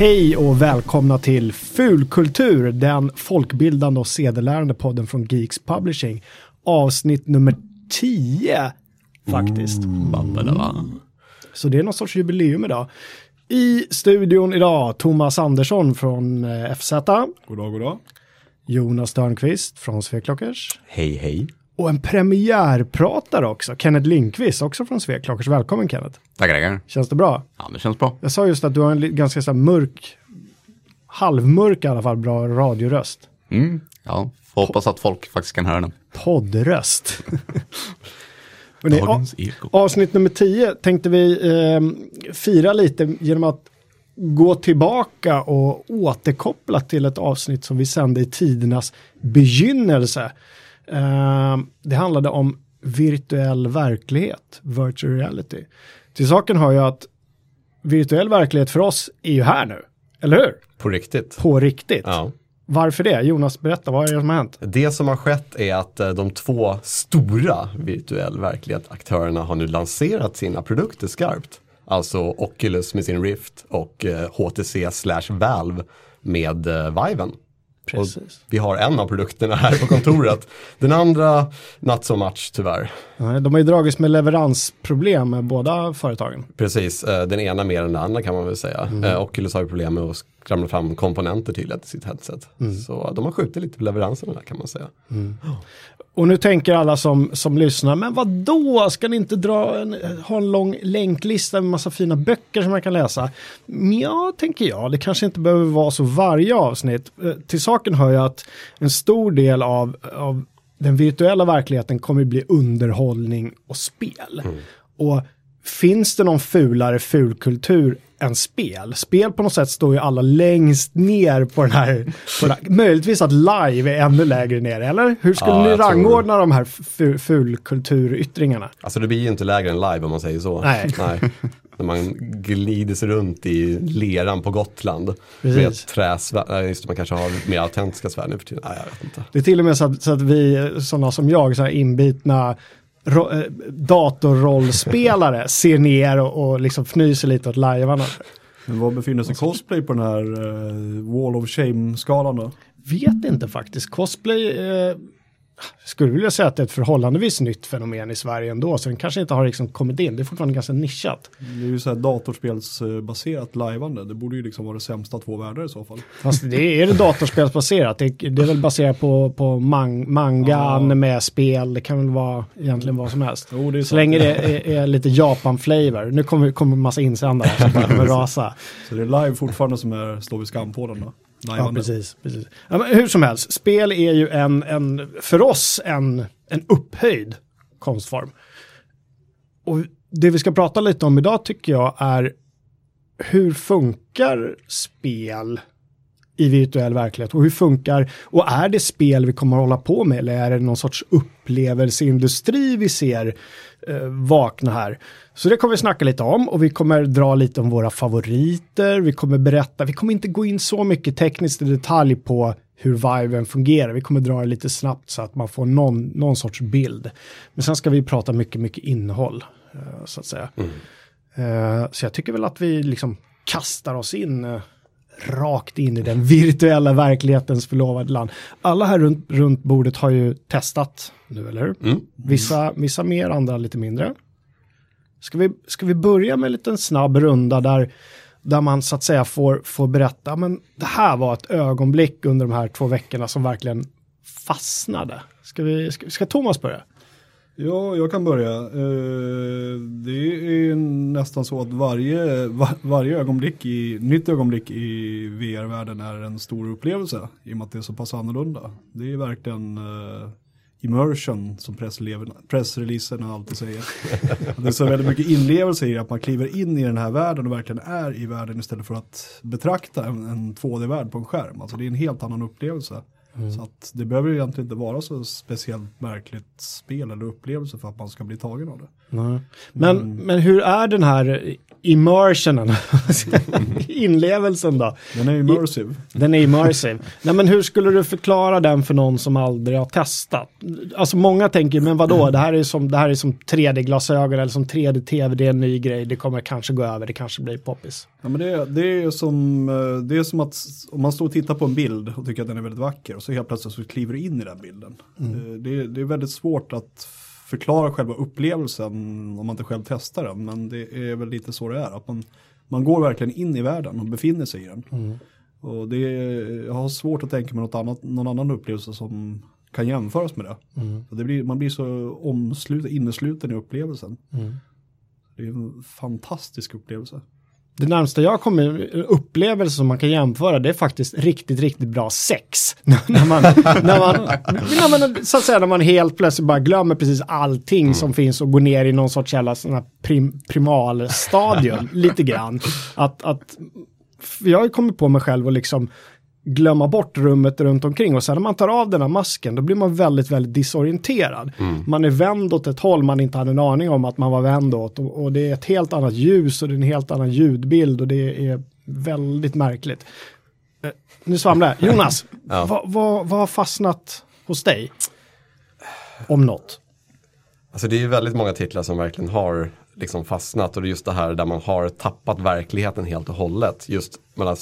Hej och välkomna till Fulkultur, den folkbildande och sedelärande podden från Geeks Publishing. Avsnitt nummer 10 faktiskt. Så det är någon sorts jubileum idag. I studion idag Thomas Andersson från eh, FZ, God dag, god dag. Jonas Störnqvist från Sveklockers Hej hej. Och en premiärpratare också, Kenneth Lindqvist också från Sveklockers. Välkommen Kenneth. Tackar, tackar. Känns det bra? Ja, det känns bra. Jag sa just att du har en ganska så mörk, halvmörk i alla fall, bra radioröst. Mm. Ja, får hoppas att folk faktiskt kan höra den. Poddröst. Eko. avsnitt nummer 10 tänkte vi eh, fira lite genom att gå tillbaka och återkoppla till ett avsnitt som vi sände i tidernas begynnelse. Eh, det handlade om virtuell verklighet, virtual reality. Till saken har ju att virtuell verklighet för oss är ju här nu, eller hur? På riktigt. På riktigt. Ja. Varför det? Jonas, berätta, vad är det som har hänt? Det som har skett är att eh, de två stora virtuell verklighet-aktörerna har nu lanserat sina produkter skarpt. Alltså Oculus med sin Rift och eh, HTC slash Valve med eh, Viven. Vi har en av produkterna här på kontoret. Den andra, not so much tyvärr. Nej, De har ju dragits med leveransproblem med båda företagen. Precis, eh, den ena mer än den andra kan man väl säga. Eh, Oculus har ju problem med att skramla fram komponenter till sitt headset. Så de har skjutit lite på leveranserna där kan man säga. Och nu tänker alla som, som lyssnar, men vad då ska ni inte dra en, ha en lång länklista med massa fina böcker som man kan läsa? Ja, tänker jag, det kanske inte behöver vara så varje avsnitt. Eh, Till saken hör jag att en stor del av, av den virtuella verkligheten kommer bli underhållning och spel. Och finns det någon fulare fulkultur än spel? Spel på något sätt står ju alla längst ner på den här, på den här möjligtvis att live är ännu lägre ner, eller? Hur skulle Ja, ni rangordna de här fu- fulkulturyttringarna? Alltså det blir ju inte lägre än live om man säger så. Nej. När man glider sig runt i leran på Gotland. Precis. Med träsvärd, Nej, just det, man kanske har mer autentiska svärd nu för tiden. Nej, jag vet inte. Det är till och med så att, så att vi, sådana som jag, så här inbitna datorrollspelare ser ner och, och liksom fnyser lite åt lajvarna. Men var befinner sig cosplay på den här eh, Wall of Shame-skalan då? Vet inte faktiskt. Cosplay, eh, skulle vilja säga att det är ett förhållandevis nytt fenomen i Sverige ändå, så den kanske inte har liksom kommit in. Det är fortfarande ganska nischat. Det är ju så här datorspelsbaserat lajvande. Det borde ju liksom vara det sämsta två världar i så fall. Fast det är, det datorspelsbaserat. Det, är- det är väl baserat på, på mang, manga, Ja. anime, spel. Det kan väl vara egentligen vad som helst. Jo, Så sant. länge det är, är lite Japan-flavor. Nu kommer, kommer en massa insändare som kommer rasa. Så det är live fortfarande som är, står vid skampålen då. Ja, precis. precis. Ja, hur som helst, spel är ju en, en för oss en, en upphöjd konstform. Och det vi ska prata lite om idag tycker jag är hur funkar spel i virtuell verklighet och hur funkar och är det spel vi kommer att hålla på med eller är det någon sorts upplevelseindustri vi ser eh, vakna här. Så det kommer vi snacka lite om och vi kommer dra lite om våra favoriter, vi kommer berätta, vi kommer inte gå in så mycket tekniskt i detalj på hur Viven fungerar, vi kommer dra det lite snabbt så att man får någon, någon sorts bild. Men sen ska vi prata mycket, mycket innehåll, eh, så att säga. Eh, Så jag tycker väl att vi liksom kastar oss in eh, rakt in i den virtuella verklighetens förlovade land. Alla här runt, runt bordet har ju testat nu, eller hur? Mm. Vissa, vissa mer, andra lite mindre. Ska vi, ska vi börja med en liten snabb runda där, där man så att säga får, får berätta, men det här var ett ögonblick under de här två veckorna som verkligen fastnade. Ska, vi, ska, ska Thomas börja? Ja, jag kan börja. Eh, det är nästan så att varje, va- varje ögonblick i, nytt ögonblick i VR-världen är en stor upplevelse. I och med att det är så pass annorlunda. Det är verkligen eh, immersion som pressreleaserna alltid säger. det är så väldigt mycket inlevelse i att man kliver in i den här världen och verkligen är i världen istället för att betrakta en, en 2D-värld på en skärm. Alltså det är en helt annan upplevelse. Så att det behöver ju egentligen inte vara så speciellt märkligt spel eller upplevelse för att man ska bli tagen av det. Men, men hur är den här immersionen, inlevelsen då? Den är immersive. Den är immersive. Nej men hur skulle du förklara den för någon som aldrig har testat? Alltså många tänker, men vadå, det här är som, det här är som 3D-glasögon eller som 3D-tv, det är en ny grej, det kommer kanske gå över, det kanske blir poppis. Ja, men det, det, är som, eh, det är som att om man står och tittar på en bild och tycker att den är väldigt vacker och så helt plötsligt så kliver du in i den bilden. Mm. Det, det, är väldigt svårt att förklara själva upplevelsen om man inte själv testar den. Men det är väl lite så det är. Att man, man går verkligen in i världen och befinner sig i den. Mm. Och det jag har svårt att tänka mig något annat, någon annan upplevelse som kan jämföras med det. Mm. det blir, man blir så omsluten, innesluten i upplevelsen. Mm. Det är en fantastisk upplevelse. Det närmsta jag kommer upplevelse som man kan jämföra det är faktiskt riktigt, riktigt bra sex. när, man, när, man, när man, så att säga, när man helt plötsligt bara glömmer precis allting mm. som finns och går ner i någon sorts jävla prim, primalstadium lite grann. Att, att, jag har kommit på mig själv och liksom glömma bort rummet runt omkring och sen när man tar av den här masken då blir man väldigt, väldigt disorienterad. Mm. Man är vänd åt ett håll man inte hade en aning om att man var vänd åt och, och, det är ett helt annat ljus och det är en helt annan ljudbild och det är väldigt märkligt. Eh, nu svamlar jag. Jonas, ja. vad, vad, vad har fastnat hos dig? Om något. Alltså det är ju väldigt många titlar som verkligen har liksom fastnat och det är just det här där man har tappat verkligheten helt och hållet. Just har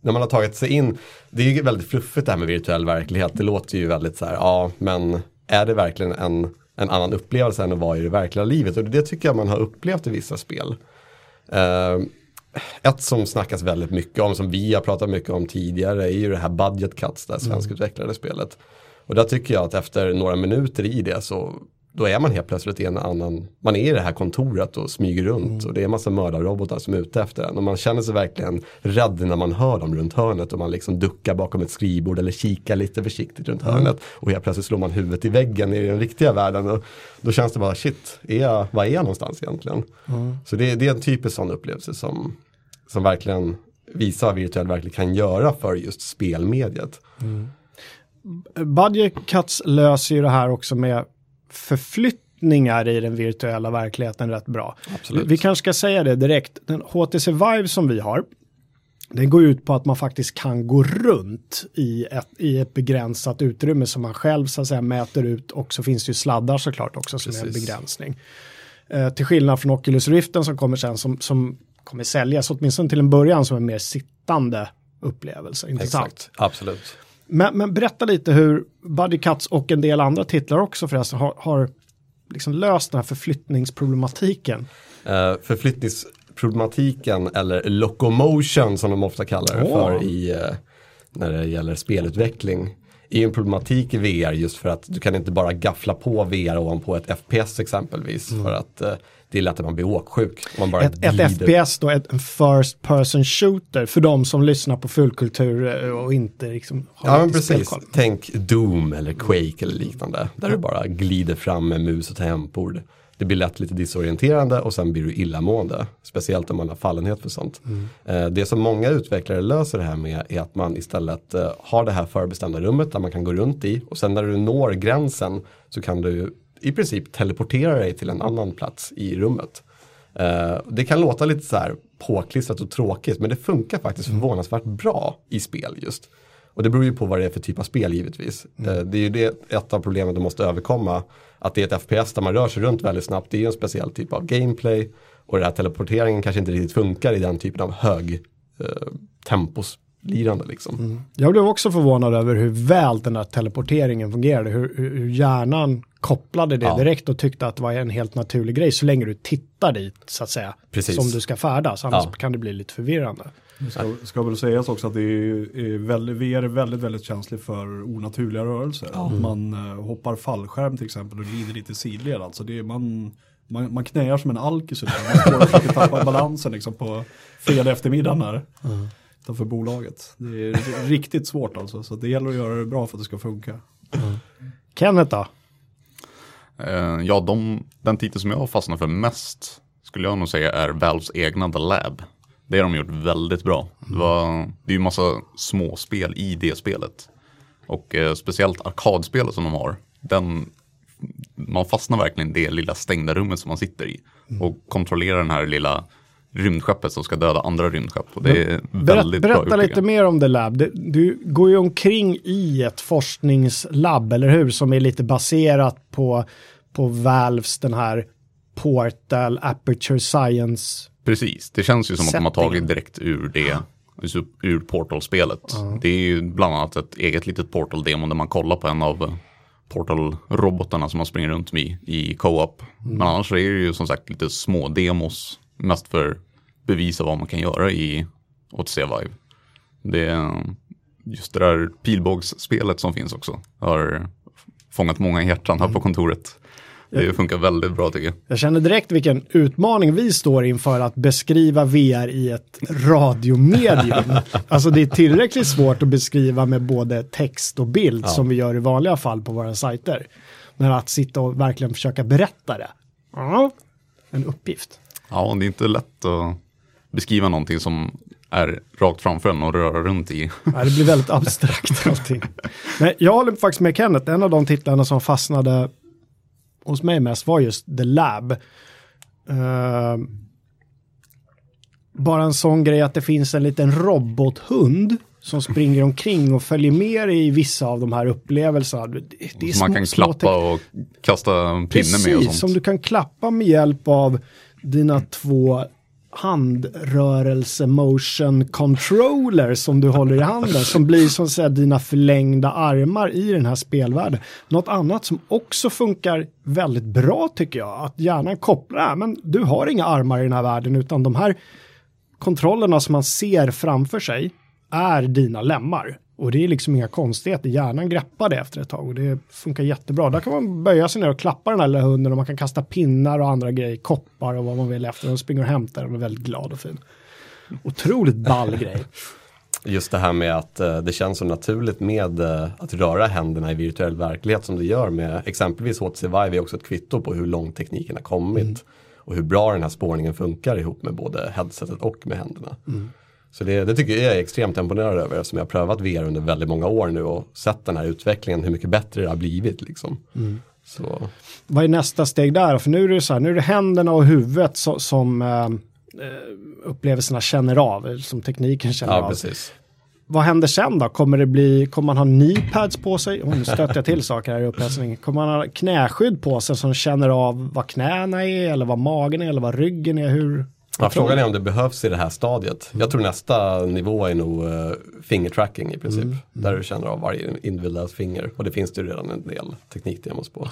när man har tagit sig in, det är ju väldigt fluffigt det här med virtuell verklighet. Det låter ju väldigt så här, ja men är det verkligen en, en annan upplevelse än att vara i det verkliga livet? Och det tycker jag man har upplevt i vissa spel. Uh, ett som snackas väldigt mycket om, som vi har pratat mycket om tidigare, är ju det här Budget Cuts, det svenskutvecklade mm. spelet. Och där tycker jag att efter några minuter i det så då är man helt plötsligt i en annan, man är i det här kontoret och smyger runt mm. och det är en massa mördarrobotar som är ute efter en och man känner sig verkligen rädd när man hör dem runt hörnet och man liksom duckar bakom ett skrivbord eller kikar lite försiktigt runt mm. hörnet och helt plötsligt slår man huvudet i väggen i den riktiga världen och då känns det bara shit, är jag, var är jag någonstans egentligen? Mm. Så det, det, är en typisk sån upplevelse som, som verkligen visar vad virtuell verklighet kan göra för just spelmediet. Mm. Budget Cuts löser ju det här också med förflyttningar i den virtuella verkligheten rätt bra. Absolut. Vi, kanske ska säga det direkt. Den HTC Vive som vi har, den går ut på att man faktiskt kan gå runt i ett, i ett begränsat utrymme som man själv så att säga mäter ut och så finns det ju sladdar såklart också som Precis. är en begränsning. Eh, till skillnad från Oculus Riften som kommer sen som, som kommer säljas åtminstone till en början som en mer sittande upplevelse. Intressant. Exakt. Absolut. Men, men, berätta lite hur Buddy Cuts och en del andra titlar också förresten har, har liksom löst den här förflyttningsproblematiken. Uh, förflyttningsproblematiken eller locomotion som de ofta kallar det oh. för i, uh, när det gäller spelutveckling är en problematik i VR just för att du kan inte bara gaffla på VR ovanpå ett FPS exempelvis. Mm. För att uh, det är lätt att man blir åksjuk. Man bara ett, ett FPS då, ett first person shooter för de som lyssnar på fullkultur eh, och inte liksom har Ja men precis, spelkoll. tänk Doom eller Quake eller liknande. Där du bara glider fram med mus och tangentbord. Det blir lätt lite disorienterande och sen blir du illamående. Speciellt om man har fallenhet för sånt. Mm. Eh, det som många utvecklare löser det här med är att man istället eh, har det här förbestämda rummet där man kan gå runt i och sen när du når gränsen så kan du i princip teleportera dig till en annan plats i rummet. Uh, det kan låta lite så här påklistrat och tråkigt men det funkar faktiskt mm. förvånansvärt bra i spel just. Och det beror ju på vad det är för typ av spel givetvis. Mm. Uh, det är ju det, ett av problemen du måste överkomma. Att det är ett FPS där man rör sig runt väldigt snabbt. Det är ju en speciell typ av gameplay. Och den här teleporteringen kanske inte riktigt funkar i den typen av hög uh, tempos lirande liksom. Mm. Jag blev också förvånad över hur väl den där teleporteringen fungerade. Hur, hur hjärnan kopplade det ja. direkt och tyckte att det var en helt naturlig grej så länge du tittar dit så att säga. Precis. Som du ska färdas, annars ja. kan det bli lite förvirrande. Ska, ska väl sägas också att det är, är väldigt, VR är väldigt, väldigt känslig för onaturliga rörelser. Mm. Man uh, hoppar fallskärm till exempel och glider lite sidled. Alltså det är, man, man, man knäar som en alkis. Man får tappa balansen liksom på fredag eftermiddag när mm för bolaget. Det är riktigt svårt alltså, så det gäller att göra det bra för att det ska funka. Mm. Kenneth då? Uh, ja, de, den titel som jag har fastnat för mest skulle jag nog säga är Valves egna The Lab. Det har de gjort väldigt bra. Det, var, det är ju massa småspel i det spelet. Och eh, speciellt arkadspelet som de har. Den, man fastnar verkligen i det lilla stängda rummet som man sitter i. Och kontrollerar den här lilla rymdskeppet som ska döda andra rymdskepp. Och det är väldigt Berätta bra lite mer om The Lab. Du går ju omkring i ett forskningslabb, eller hur? Som är lite baserat på, på Valves den här Portal Aperture Science Precis, det känns ju som att de har tagit direkt ur det, alltså ur Portal-spelet. Det är ju bland annat ett eget litet Portal-demo där man kollar på en av Portal-robotarna som man springer runt med i co-op. Men annars är det ju som sagt lite små demos, mest för bevisa vad man kan göra i OTC Vive. Det är just det där pilbågsspelet som finns också. Har fångat många hjärtan här på kontoret. Det funkar väldigt bra tycker jag. Jag känner direkt vilken utmaning vi står inför att beskriva VR i ett radiomedium. alltså det är tillräckligt svårt att beskriva med både text och bild som vi gör i vanliga fall på våra sajter. Men att sitta och verkligen försöka berätta det. Ja, en uppgift. Ja, det är inte lätt att beskriva någonting som är rakt framför en och röra runt i. Ja, det blir väldigt abstrakt allting. Men jag håller faktiskt med Kenneth, en av de titlarna som fastnade hos mig mest var just The Lab. Eh, bara en sån grej att det finns en liten robothund som springer omkring och följer med i vissa av de här upplevelserna. Det, är Som man kan klappa och kasta pinne med och Precis, sånt. som du kan klappa med hjälp av dina två handrörelse motion controller som du håller i handen som blir som att säga dina förlängda armar i den här spelvärlden. Något annat som också funkar väldigt bra tycker jag, att hjärnan kopplar, "Äh, men du har inga armar i den här världen utan de här kontrollerna som man ser framför sig är dina lemmar. Och det är liksom inga konstigheter, hjärnan greppar det efter ett tag och det funkar jättebra. Där kan man böja sig ner och klappa den här lilla hunden och man kan kasta pinnar och andra grejer, koppar och vad man vill efter. Den springer och hämtar den och är väldigt glad och fin. Otroligt ball grej. Just det här med att eh, det känns så naturligt med eh, att röra händerna i virtuell verklighet som det gör med exempelvis HTC Vive är också ett kvitto på hur långt tekniken har kommit. Och hur bra den här spårningen funkar ihop med både headsetet och med händerna. Så det, det tycker jag är extremt imponerad över eftersom jag har prövat VR under väldigt många år nu och sett den här utvecklingen, hur mycket bättre det har blivit. Liksom. Så, Vad är nästa steg där? För nu är det så här, nu är det händerna och huvudet so- som eh, eh, upplevelserna känner av, som tekniken känner ja, av. precis. Vad händer sen då? Kommer det bli, kommer man ha kneepads på sig? Oh, nu stöter jag till saker här i upphetsningen. Kommer man ha knäskydd på sig som känner av vad knäna är eller vad magen är eller vad ryggen är? Hur? Ja, frågan är om det behövs i det här stadiet. Jag tror nästa nivå är nog uh, fingertracking i princip. Där du känner av varje individuellt finger. Och det finns det ju redan en del teknikdemos på.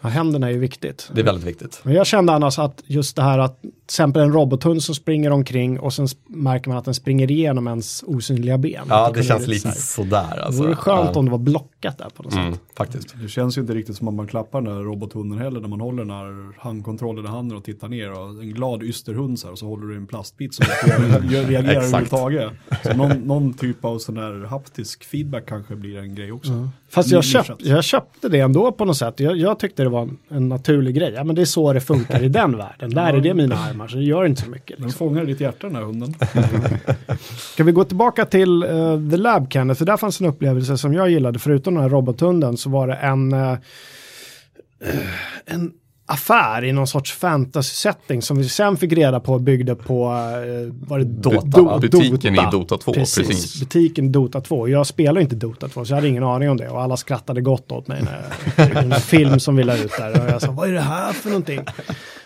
Ja, händerna är ju viktigt. Det är väldigt viktigt. Men jag kände annars att just det här att exempel en robothund som springer omkring och sen märker man att den springer igenom ens osynliga ben. Ja, det kunde känns lite sådär. Det Alltså. vore skönt Ja. om det var blockat där på något Mm, sätt. faktiskt. Det känns ju inte riktigt som att man klappar den där robothunden heller när man håller den här handkontrollen i handen och tittar ner. Och en glad ysterhund så här och så håller du en plastbit som inte reagerar överhuvudtaget. Så någon, någon typ av sån här haptisk feedback kanske blir en grej också. Fast jag, köpt, jag köpte det ändå på något sätt. Jag, jag tyckte det var en, en naturlig grej. Ja, men det är så det funkar i den världen. Där är det mina armar, så det gör inte så mycket. Den Liksom. fångar ditt hjärta den här hunden. Ska vi gå tillbaka till eh, The Lab Kenneth? För där fanns en upplevelse som jag gillade. Förutom den här robothunden så var det en, eh, en affär i någon sorts fantasy-setting som vi sen fick reda på byggde på eh, var det Dota, va? Butiken i Dota 2, precis. Butiken i Dota 2. Jag spelar inte Dota 2 så jag hade ingen aning om det och alla skrattade gott åt mig när jag, en film som vi la ut där och jag sa vad är det här för någonting?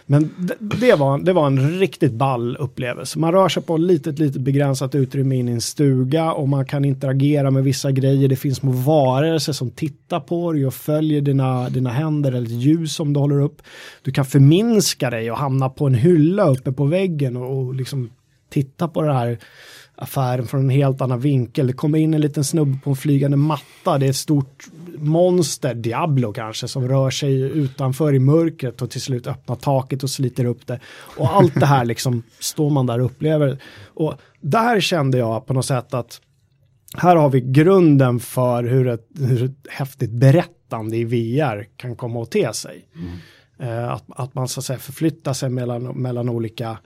Men det, det, var, det var en riktigt ball upplevelse. Man rör sig på ett litet, litet begränsat utrymme in i en stuga och man kan interagera med vissa grejer. Det finns små varelser som tittar på dig och följer dina, dina händer eller ett ljus som du håller upp. Du kan förminska dig och hamna på en hylla uppe på väggen och, och liksom titta på det här affären från en helt annan vinkel. Det kommer in en liten snubbe på en flygande matta. Det är ett stort monster, Diablo kanske, som rör sig utanför i mörkret och till slut öppnar taket och sliter upp det. Och allt det här liksom står man där och upplever. Och där kände jag på något sätt att här har vi grunden för hur ett, hur ett häftigt berättande i VR kan komma att te sig. Eh, att, att man så att säga förflyttar sig mellan, mellan olika,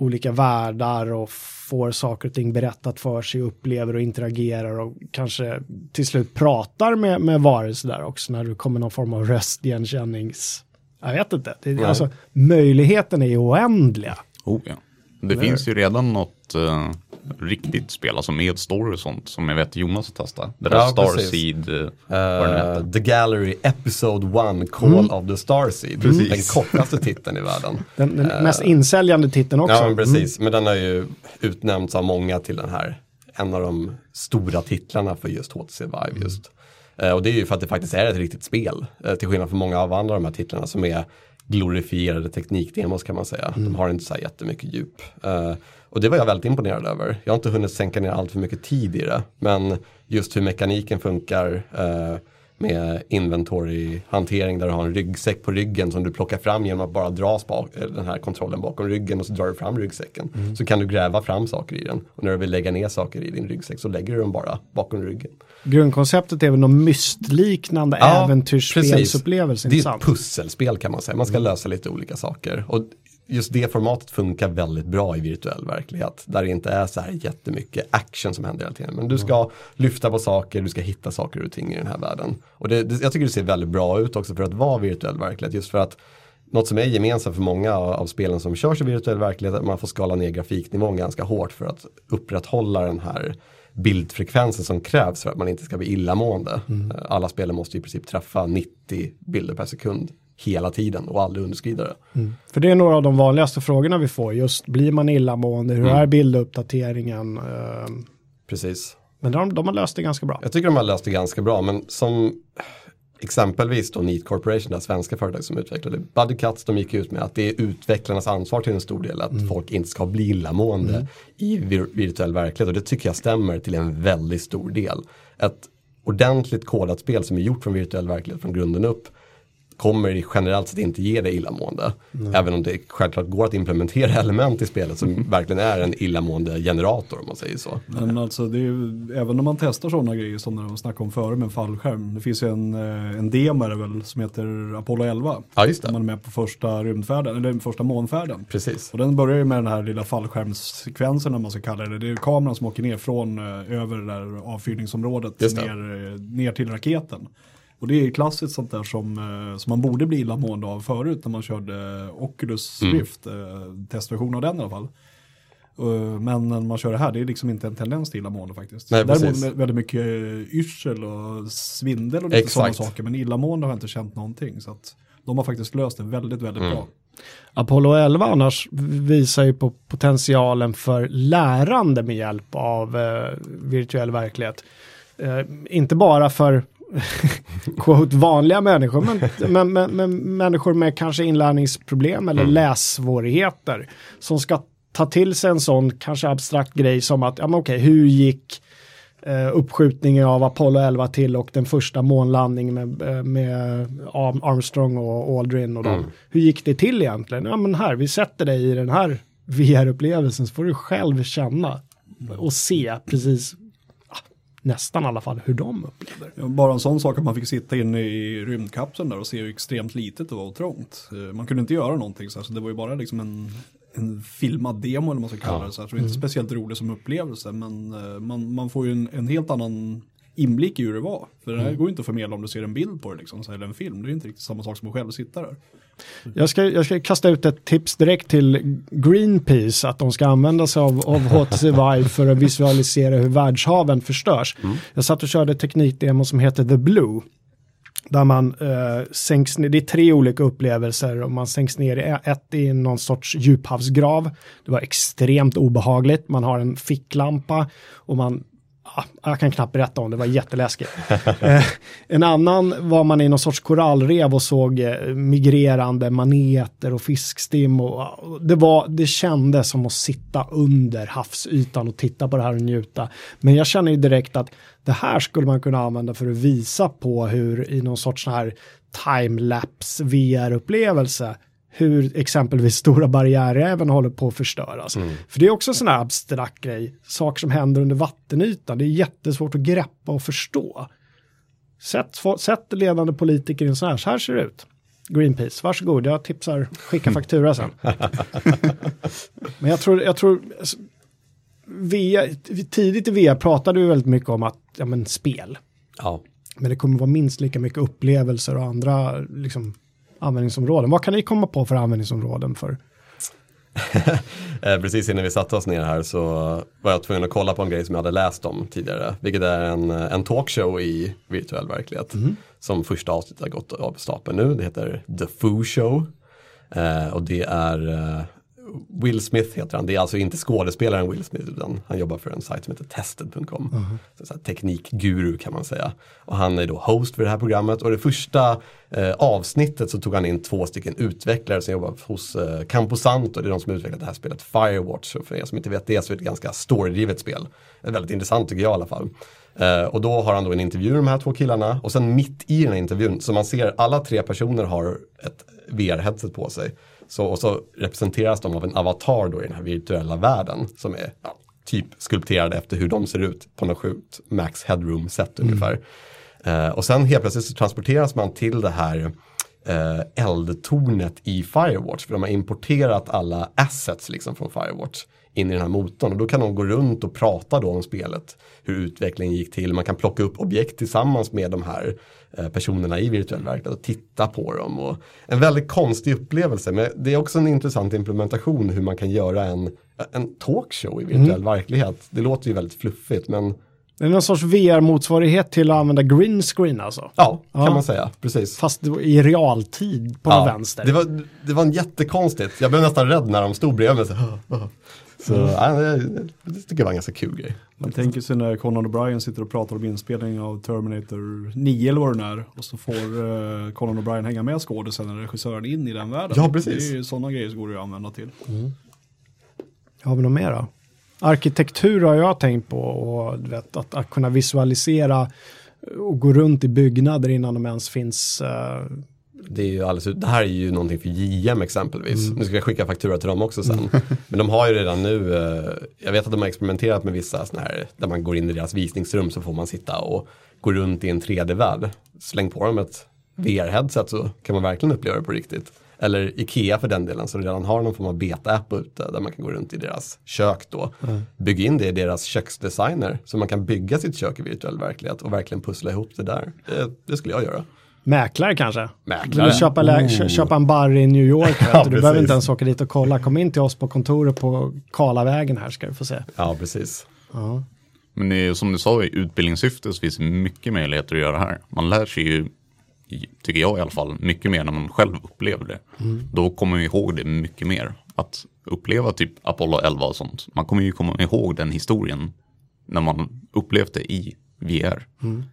olika världar och får saker och ting berättat för sig, upplever och interagerar och kanske till slut pratar med, med varelser där också när du kommer någon form av röstigenkännings... Jag vet inte, det, Nej. alltså möjligheten är ju oändliga. Oh, ja. Det finns ju redan något, eh, riktigt spel, alltså med story och sånt som jag vet Jonas har testat. Det där Ja, Starseed, Uh, the Gallery Episode 1 Call of the Starseed. Precis. Den kortaste titeln i världen. Den, den mest insäljande titeln också. Ja, men precis. Men den har ju utnämnts av många till den här, en av de stora titlarna för just HTC Vive just. Eh, och det är ju för att det faktiskt är ett riktigt spel. till skillnad från många av andra de här titlarna som är glorifierade teknikdemos kan man säga. De har inte så här jättemycket djup. Eh, och det var jag väldigt imponerad över. Jag har inte hunnit sänka ner allt för mycket tid i det. Men just hur mekaniken funkar eh, med inventory-hantering där du har en ryggsäck på ryggen som du plockar fram genom att bara dra eh, den här kontrollen bakom ryggen och så drar du fram ryggsäcken. Så kan du gräva fram saker i den. Och när du vill lägga ner saker i din ryggsäck så lägger du dem bara bakom ryggen. Grundkonceptet är väl någon mystliknande Ja, äventyrsspelsupplevelse. Det är ett pusselspel kan man säga. Man ska lösa lite olika saker. Och just det formatet funkar väldigt bra i virtuell verklighet. Där det inte är så här jättemycket action som händer hela tiden. Men du ska lyfta på saker, du ska hitta saker och ting i den här världen. Och det, det, jag tycker det ser väldigt bra ut också för att vara virtuell verklighet. Just för att något som är gemensamt för många av spelen som körs i virtuell verklighet är att man får skala ner grafiknivån ganska hårt för att upprätthålla den här bildfrekvensen som krävs för att man inte ska bli illamående. Mm. Alla spel måste i princip träffa 90 bilder per sekund hela tiden och aldrig underskrida det. För det är några av de vanligaste frågorna vi får. Just blir man illamående? Hur Mm. är bilduppdateringen? Ehm, Precis. Men de, de har löst det ganska bra. Jag tycker de har löst det ganska bra men som exempelvis då Neat Corporation, det svenska företag som utvecklade Buddy Cuts, de gick ut med att det är utvecklarnas ansvar till en stor del att folk inte ska bli illamående i vir virtuell verklighet och det tycker jag stämmer till en väldigt stor del. Ett ordentligt kodat spel som är gjort från virtuell verklighet från grunden upp kommer generellt sett inte ge dig illamående. Även om det självklart går att implementera element i spelet som verkligen är en illamående generator om man säger så. Men alltså ju, även om man testar sådana grejer som de snackade om förut med fallskärm. Det finns ju en, eh, en demo väl som heter Apollo 11. Ja, just Där det. man är med på första rymdfärden, eller första månfärden. Precis. Och den börjar ju med den här lilla fallskärmssekvensen om man ska kalla det. Det är kameran som åker ner från eh, över det där avfyrningsområdet ner, eh, ner till raketen. Och det är klassiskt sånt där som, eh, som man borde bli illamående av förut när man körde Oculus Mm. Rift, eh, testversion av den i alla fall. Eh, Men när man kör det här, det är liksom inte en tendens till illamående faktiskt. Nej, Däremot precis. väldigt mycket yrsel och svindel och lite sådana saker. Men illamående har jag inte känt någonting. Så att de har faktiskt löst det väldigt, väldigt Mm. bra. Apollo 11 annars visar ju på potentialen för lärande med hjälp av eh, virtuell verklighet. Eh, inte bara för quote, vanliga människor, men, men, men, men människor med kanske inlärningsproblem eller lässvårigheter som ska ta till sig en sån kanske abstrakt grej som att, ja men okej, hur gick eh, uppskjutningen av Apollo 11 till och den första månlandningen med, eh, med Arm- Armstrong och Aldrin och dem. Hur gick det till egentligen? Ja men här, vi sätter dig i den här VR-upplevelsen så får du själv känna och se precis, nästan i alla fall, hur de upplever Bara en sån sak att man fick sitta inne i rymdkapseln där och se hur extremt litet det var och trångt. Eh, Man kunde inte göra någonting så, här, så det var ju bara liksom en, en filmad demo eller vad man ska kalla det. Så, här, så det är inte speciellt roligt som upplevelse men eh, man, man får ju en, en helt annan inblick i hur det var. För det här går ju inte att förmedla om du ser en bild på det liksom, så här, eller en film. Det är ju inte riktigt samma sak som att själv sitta där. Jag ska, jag ska kasta ut ett tips direkt till Greenpeace att de ska använda sig av, av HTC Vive för att visualisera hur världshaven förstörs. Jag satt och körde teknikdemo som heter The Blue. Där man eh, sänks ner, det är tre olika upplevelser och man sänks ner i ett i någon sorts djuphavsgrav. Det var extremt obehagligt. Man har en ficklampa och man jag kan knappt berätta om det, var jätteläskigt. eh, en annan var man i någon sorts korallrev och såg eh, migrerande maneter och fiskstim. Och, och det, var, det kändes som att sitta under havsytan och titta på det här och njuta. Men jag känner ju direkt att det här skulle man kunna använda för att visa på hur i någon sorts sån här timelapse VR-upplevelse hur exempelvis stora barriärräven håller på att förstöras. För det är också en sån här abstrakt grej, saker som händer under vattenytan, det är jättesvårt att greppa och förstå. Sätt, sätt ledande politiker i en sån här, så här ser det ut. Greenpeace, varsågod, jag tipsar, skicka faktura sen. Men jag tror, jag tror alltså, VR, tidigt i VR pratade vi väldigt mycket om att, ja men spel, Ja. men det kommer vara minst lika mycket upplevelser och andra liksom, användningsområden. Vad kan ni komma på för användningsområden för? Eh, Precis innan vi satte oss ner här så var jag tvungen att kolla på en grej som jag hade läst om tidigare. Vilket är en, en talkshow i virtuell verklighet. Som första avsnittet har gått av stapeln nu. Det heter The Foo Show. Eh, och det är eh, Will Smith heter han. Det är alltså inte skådespelaren Will Smith utan han jobbar för en sajt som heter tested.com. Så så teknikguru kan man säga. Och han är då host för det här programmet och det första eh, avsnittet så tog han in två stycken utvecklare som jobbar hos eh, Camposanto. Det är de som har utvecklat det här spelet Firewatch. Och för er som inte vet det så är det ett ganska storydrivet spel. Ett väldigt intressant tycker jag i alla fall. Eh, och då har han då en intervju med de här två killarna och sen mitt i den här intervjun så man ser alla tre personer har ett VR-headset på sig. Så, och så representeras de av en avatar då i den här virtuella världen som är ja, typ skulpterad efter hur de ser ut på något sjukt Max Headroom-sätt ungefär. Eh, och sen helt plötsligt så transporteras man till det här eh, eldtornet i Firewatch. För de har importerat alla assets liksom från Firewatch in i den här motorn. Och då kan de gå runt och prata då om spelet. Hur utvecklingen gick till. Man kan plocka upp objekt tillsammans med de här eh, personerna i virtuell verklighet och titta på dem. Och en väldigt konstig upplevelse. Men det är också en intressant implementation hur man kan göra en, en talkshow i virtuell verklighet. Det låter ju väldigt fluffigt men Det är någon sorts VR-motsvarighet till att använda green screen alltså. ja, kan Ja. man säga. Precis. Fast i realtid på Ja, vänster. Det var, det var en jättekonstigt. Jag blev nästan rädd när de stod bredvid mig. Så, så ja, det, det tycker jag var en ganska kul grej. Man tänker sig när Conan O'Brien sitter och pratar om inspelning av Terminator 9 eller vad den är. Och så får uh, Conan O'Brien hänga med skådisen eller regissören in i den världen. Ja, precis. Det är ju sådana grejer som går att använda till. Har vi något mer då? Arkitektur har jag tänkt på och du vet, att, att kunna visualisera och gå runt i byggnader innan de ens finns. eh, Det, är ju alldeles, det här är ju någonting för JM exempelvis. Nu ska jag skicka faktura till dem också sen. Men de har ju redan nu, eh, jag vet att de har experimenterat med vissa sådana här, där man går in i deras visningsrum så får man sitta och gå runt i en 3D-värld. Släng på dem ett VR-headset så kan man verkligen uppleva det på riktigt. Eller Ikea för den delen som redan har någon form av beta-app ute där man kan gå runt i deras kök då. Bygga in det i deras köksdesigner så man kan bygga sitt kök i virtuell verklighet och verkligen pussla ihop det där. Det, det skulle jag göra. Mäklare kanske? Mäklare. Vill du köpa, lä- Oh. kö- köpa en bar i New York? Ja, du? du behöver precis. inte ens åka dit och kolla. Kom in till oss på kontoret på Karlavägen här ska du få se. Ja, precis. Ja. Men det är, ju som du sa, i utbildningssyfte så finns det mycket möjligheter att göra här. Man lär sig ju, tycker jag i alla fall, mycket mer när man själv upplever det. Då kommer man ihåg det mycket mer. Att uppleva typ Apollo 11 och sånt. Man kommer ju komma ihåg den historien när man upplevt det i VR.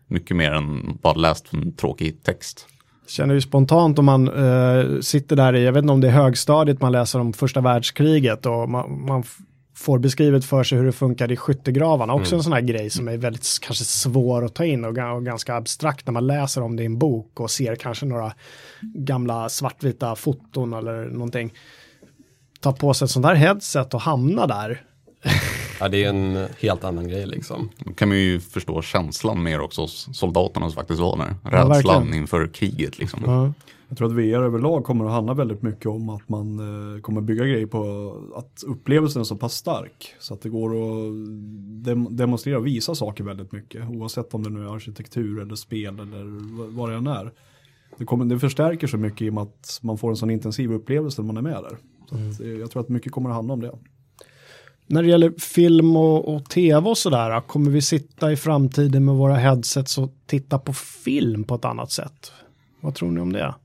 Mycket mer än bara läst en tråkig text. Känner ju spontant om man eh, sitter där i, jag vet inte om det är högstadiet man läser om första världskriget och man, man får beskrivet för sig hur det funkar i skyttegravarna. Också en sån här grej som är väldigt kanske svår att ta in och, och ganska abstrakt när man läser om det i en bok och ser kanske några gamla svartvita foton eller någonting. Ta på sig ett sånt här headset och hamna där. Ja, det är en helt annan grej liksom. Då kan man ju förstå känslan mer också hos soldaterna som faktiskt var där. Ja, Rädslan verkligen. inför kriget liksom. Ja. Jag tror att VR överlag kommer att handla väldigt mycket om att man eh, kommer bygga grejer på att upplevelsen är så pass stark. Så att det går att dem- demonstrera och visa saker väldigt mycket. Oavsett om det nu är arkitektur eller spel eller vad det än är. Det, kommer, det förstärker så mycket i och med att man får en sån intensiv upplevelse när man är med där. Så att, eh, jag tror att mycket kommer att handla om det. När det gäller film och, och tv och sådär, kommer vi sitta i framtiden med våra headsets och titta på film på ett annat sätt? Vad tror ni om det?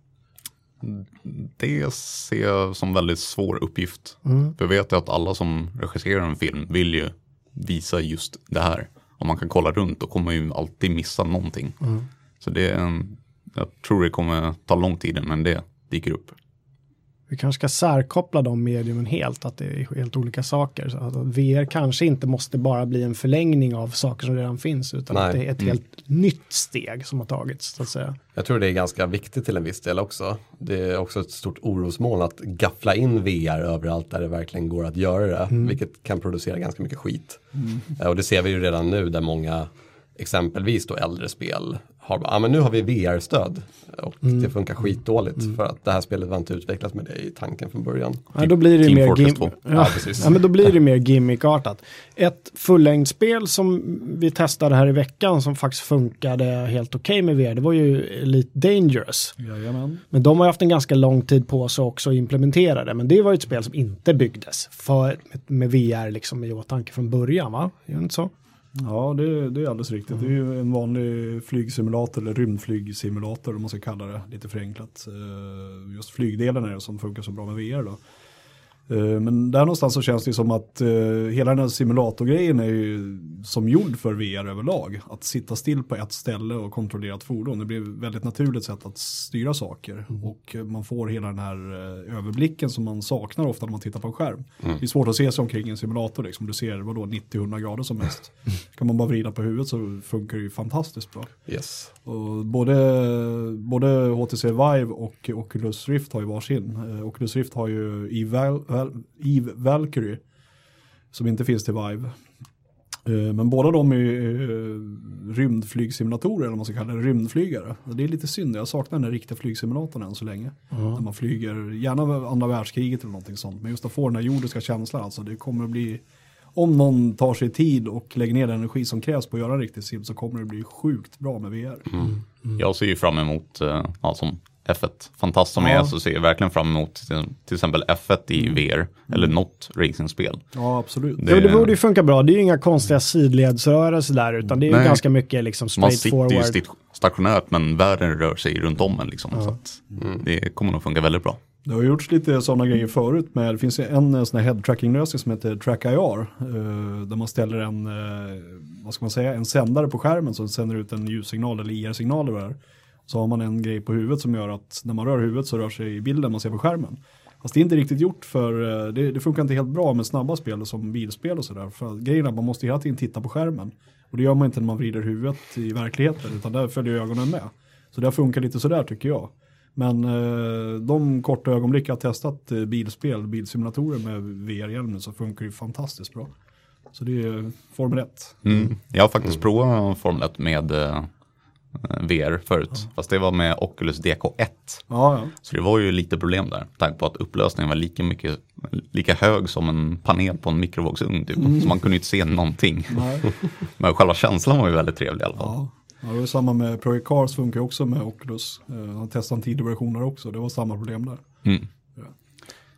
Det ser jag som väldigt svår uppgift. För jag vet att alla som regisserar en film vill ju visa just det här. Om man kan kolla runt då kommer man ju alltid missa någonting. Så det är en, jag tror det kommer ta lång tid innan det dyker upp. Vi kanske ska särkoppla de mediumen helt, att det är helt olika saker. Så att VR kanske inte måste bara bli en förlängning av saker som redan finns, utan Nej. att det är ett helt nytt steg som har tagits, så att säga. Jag tror det är ganska viktigt till en viss del också. Det är också ett stort orosmoln att gaffla in VR överallt där det verkligen går att göra det. Vilket kan producera ganska mycket skit. Eh, Och det ser vi ju redan nu där många exempelvis då äldre spel har ah, men nu har vi VR-stöd. Och Mm. det funkar skitdåligt för att det här spelet var inte utvecklat med det i tanken från början. Ja, då blir det Team mer gim- 2. ja. Ja, ja, men då blir det mer gimmickartat. Ett fullängdsspel som vi testade här i veckan som faktiskt funkade helt okej med VR, det var ju Elite Dangerous. Jajamän. Men de har haft en ganska lång tid på sig också att implementera det. Men det var ju ett spel som inte byggdes för, med, med VR liksom i åtanke från början, va? Är det inte så? Ja, det, det är alldeles riktigt. Det är ju en vanlig flygsimulator eller rymdflygsimulator om man ska kalla det lite förenklat. Eh, just flygdelen är det som funkar så bra med VR då. Eh, Men där någonstans så känns det som att eh, hela den här simulatorgrejen är ju som gjord för VR överlag. Att sitta still på ett ställe och kontrollera ett fordon. Det blir ett väldigt naturligt sätt att styra saker. Och eh, man får hela den här överblicken som man saknar ofta när man tittar på en skärm. Det är svårt att se sig omkring i en simulator. Liksom. Du ser vadå 90-100 grader som mest. Kan man bara vrida på huvudet så funkar det ju fantastiskt bra. Yes. Och både, både HTC Vive och Oculus Rift har ju varsin. Eh, Oculus Rift har ju Eve, Val, Val, Eve Valkyrie som inte finns till Vive. Eh, Men båda de är ju eh, rymdflygsimulatorer, eller vad man ska kalla det, rymdflygare. Och det är lite synd, jag saknar den riktiga flygsimulatorn än så länge. Där man flyger, gärna andra världskriget eller någonting sånt. Men just att få den här jordiska känslan, alltså det kommer att bli, om någon tar sig tid och lägger ner den energi som krävs på att göra en riktig sim så kommer det bli sjukt bra med VR. Jag ser ju fram emot, eh, ja, som F1, fantast som Ja. är, så ser jag verkligen fram emot till, till exempel F1 i VR, eller något racingspel. Ja, absolut. Det- Ja, det borde ju funka bra. Det är ju inga konstiga sidledsrörelser där, utan det är ju Nej. ganska mycket liksom Man straight sitter ju forward. sti- stationärt men världen rör sig runt om en liksom. Så att det kommer nog funka väldigt bra. Det har gjorts lite sådana grejer förut men det finns en eh, sån här head-tracking-lösning som heter TrackIR. Eh, där man ställer en, eh, vad ska man säga, en sändare på skärmen som sänder ut en ljussignal eller IR-signal eller vad. Så har man en grej på huvudet som gör att när man rör huvudet så rör sig bilden man ser på skärmen. Fast det är inte riktigt gjort för, det, det funkar inte helt bra med snabba spel som bilspel och sådär. För grejen är att man måste hela tiden titta på skärmen. Och det gör man inte när man vrider huvudet i verkligheten utan där följer ögonen med. Så det funkar lite sådär tycker jag. Men eh, de korta ögonblick jag har testat eh, bilspel, bilsimulatorer med VR-hjälm nu så funkar det fantastiskt bra. Så det är Formel 1. Mm. Jag har faktiskt provat Formel 1 med eh, VR förut, fast det var med Oculus DK1. Ja, ja. Så det var ju lite problem där, tanke på att upplösningen var lika, mycket, lika hög som en panel på en mikrovågsugn. Typ. Så man kunde ju inte se någonting. Nej. Men själva känslan var ju väldigt trevlig i alla fall. Ja. Det var samma med Project Cars funkar ju också med Oculus. Eh, Jag har testat en tidig versioner också, det var samma problem där. Mm.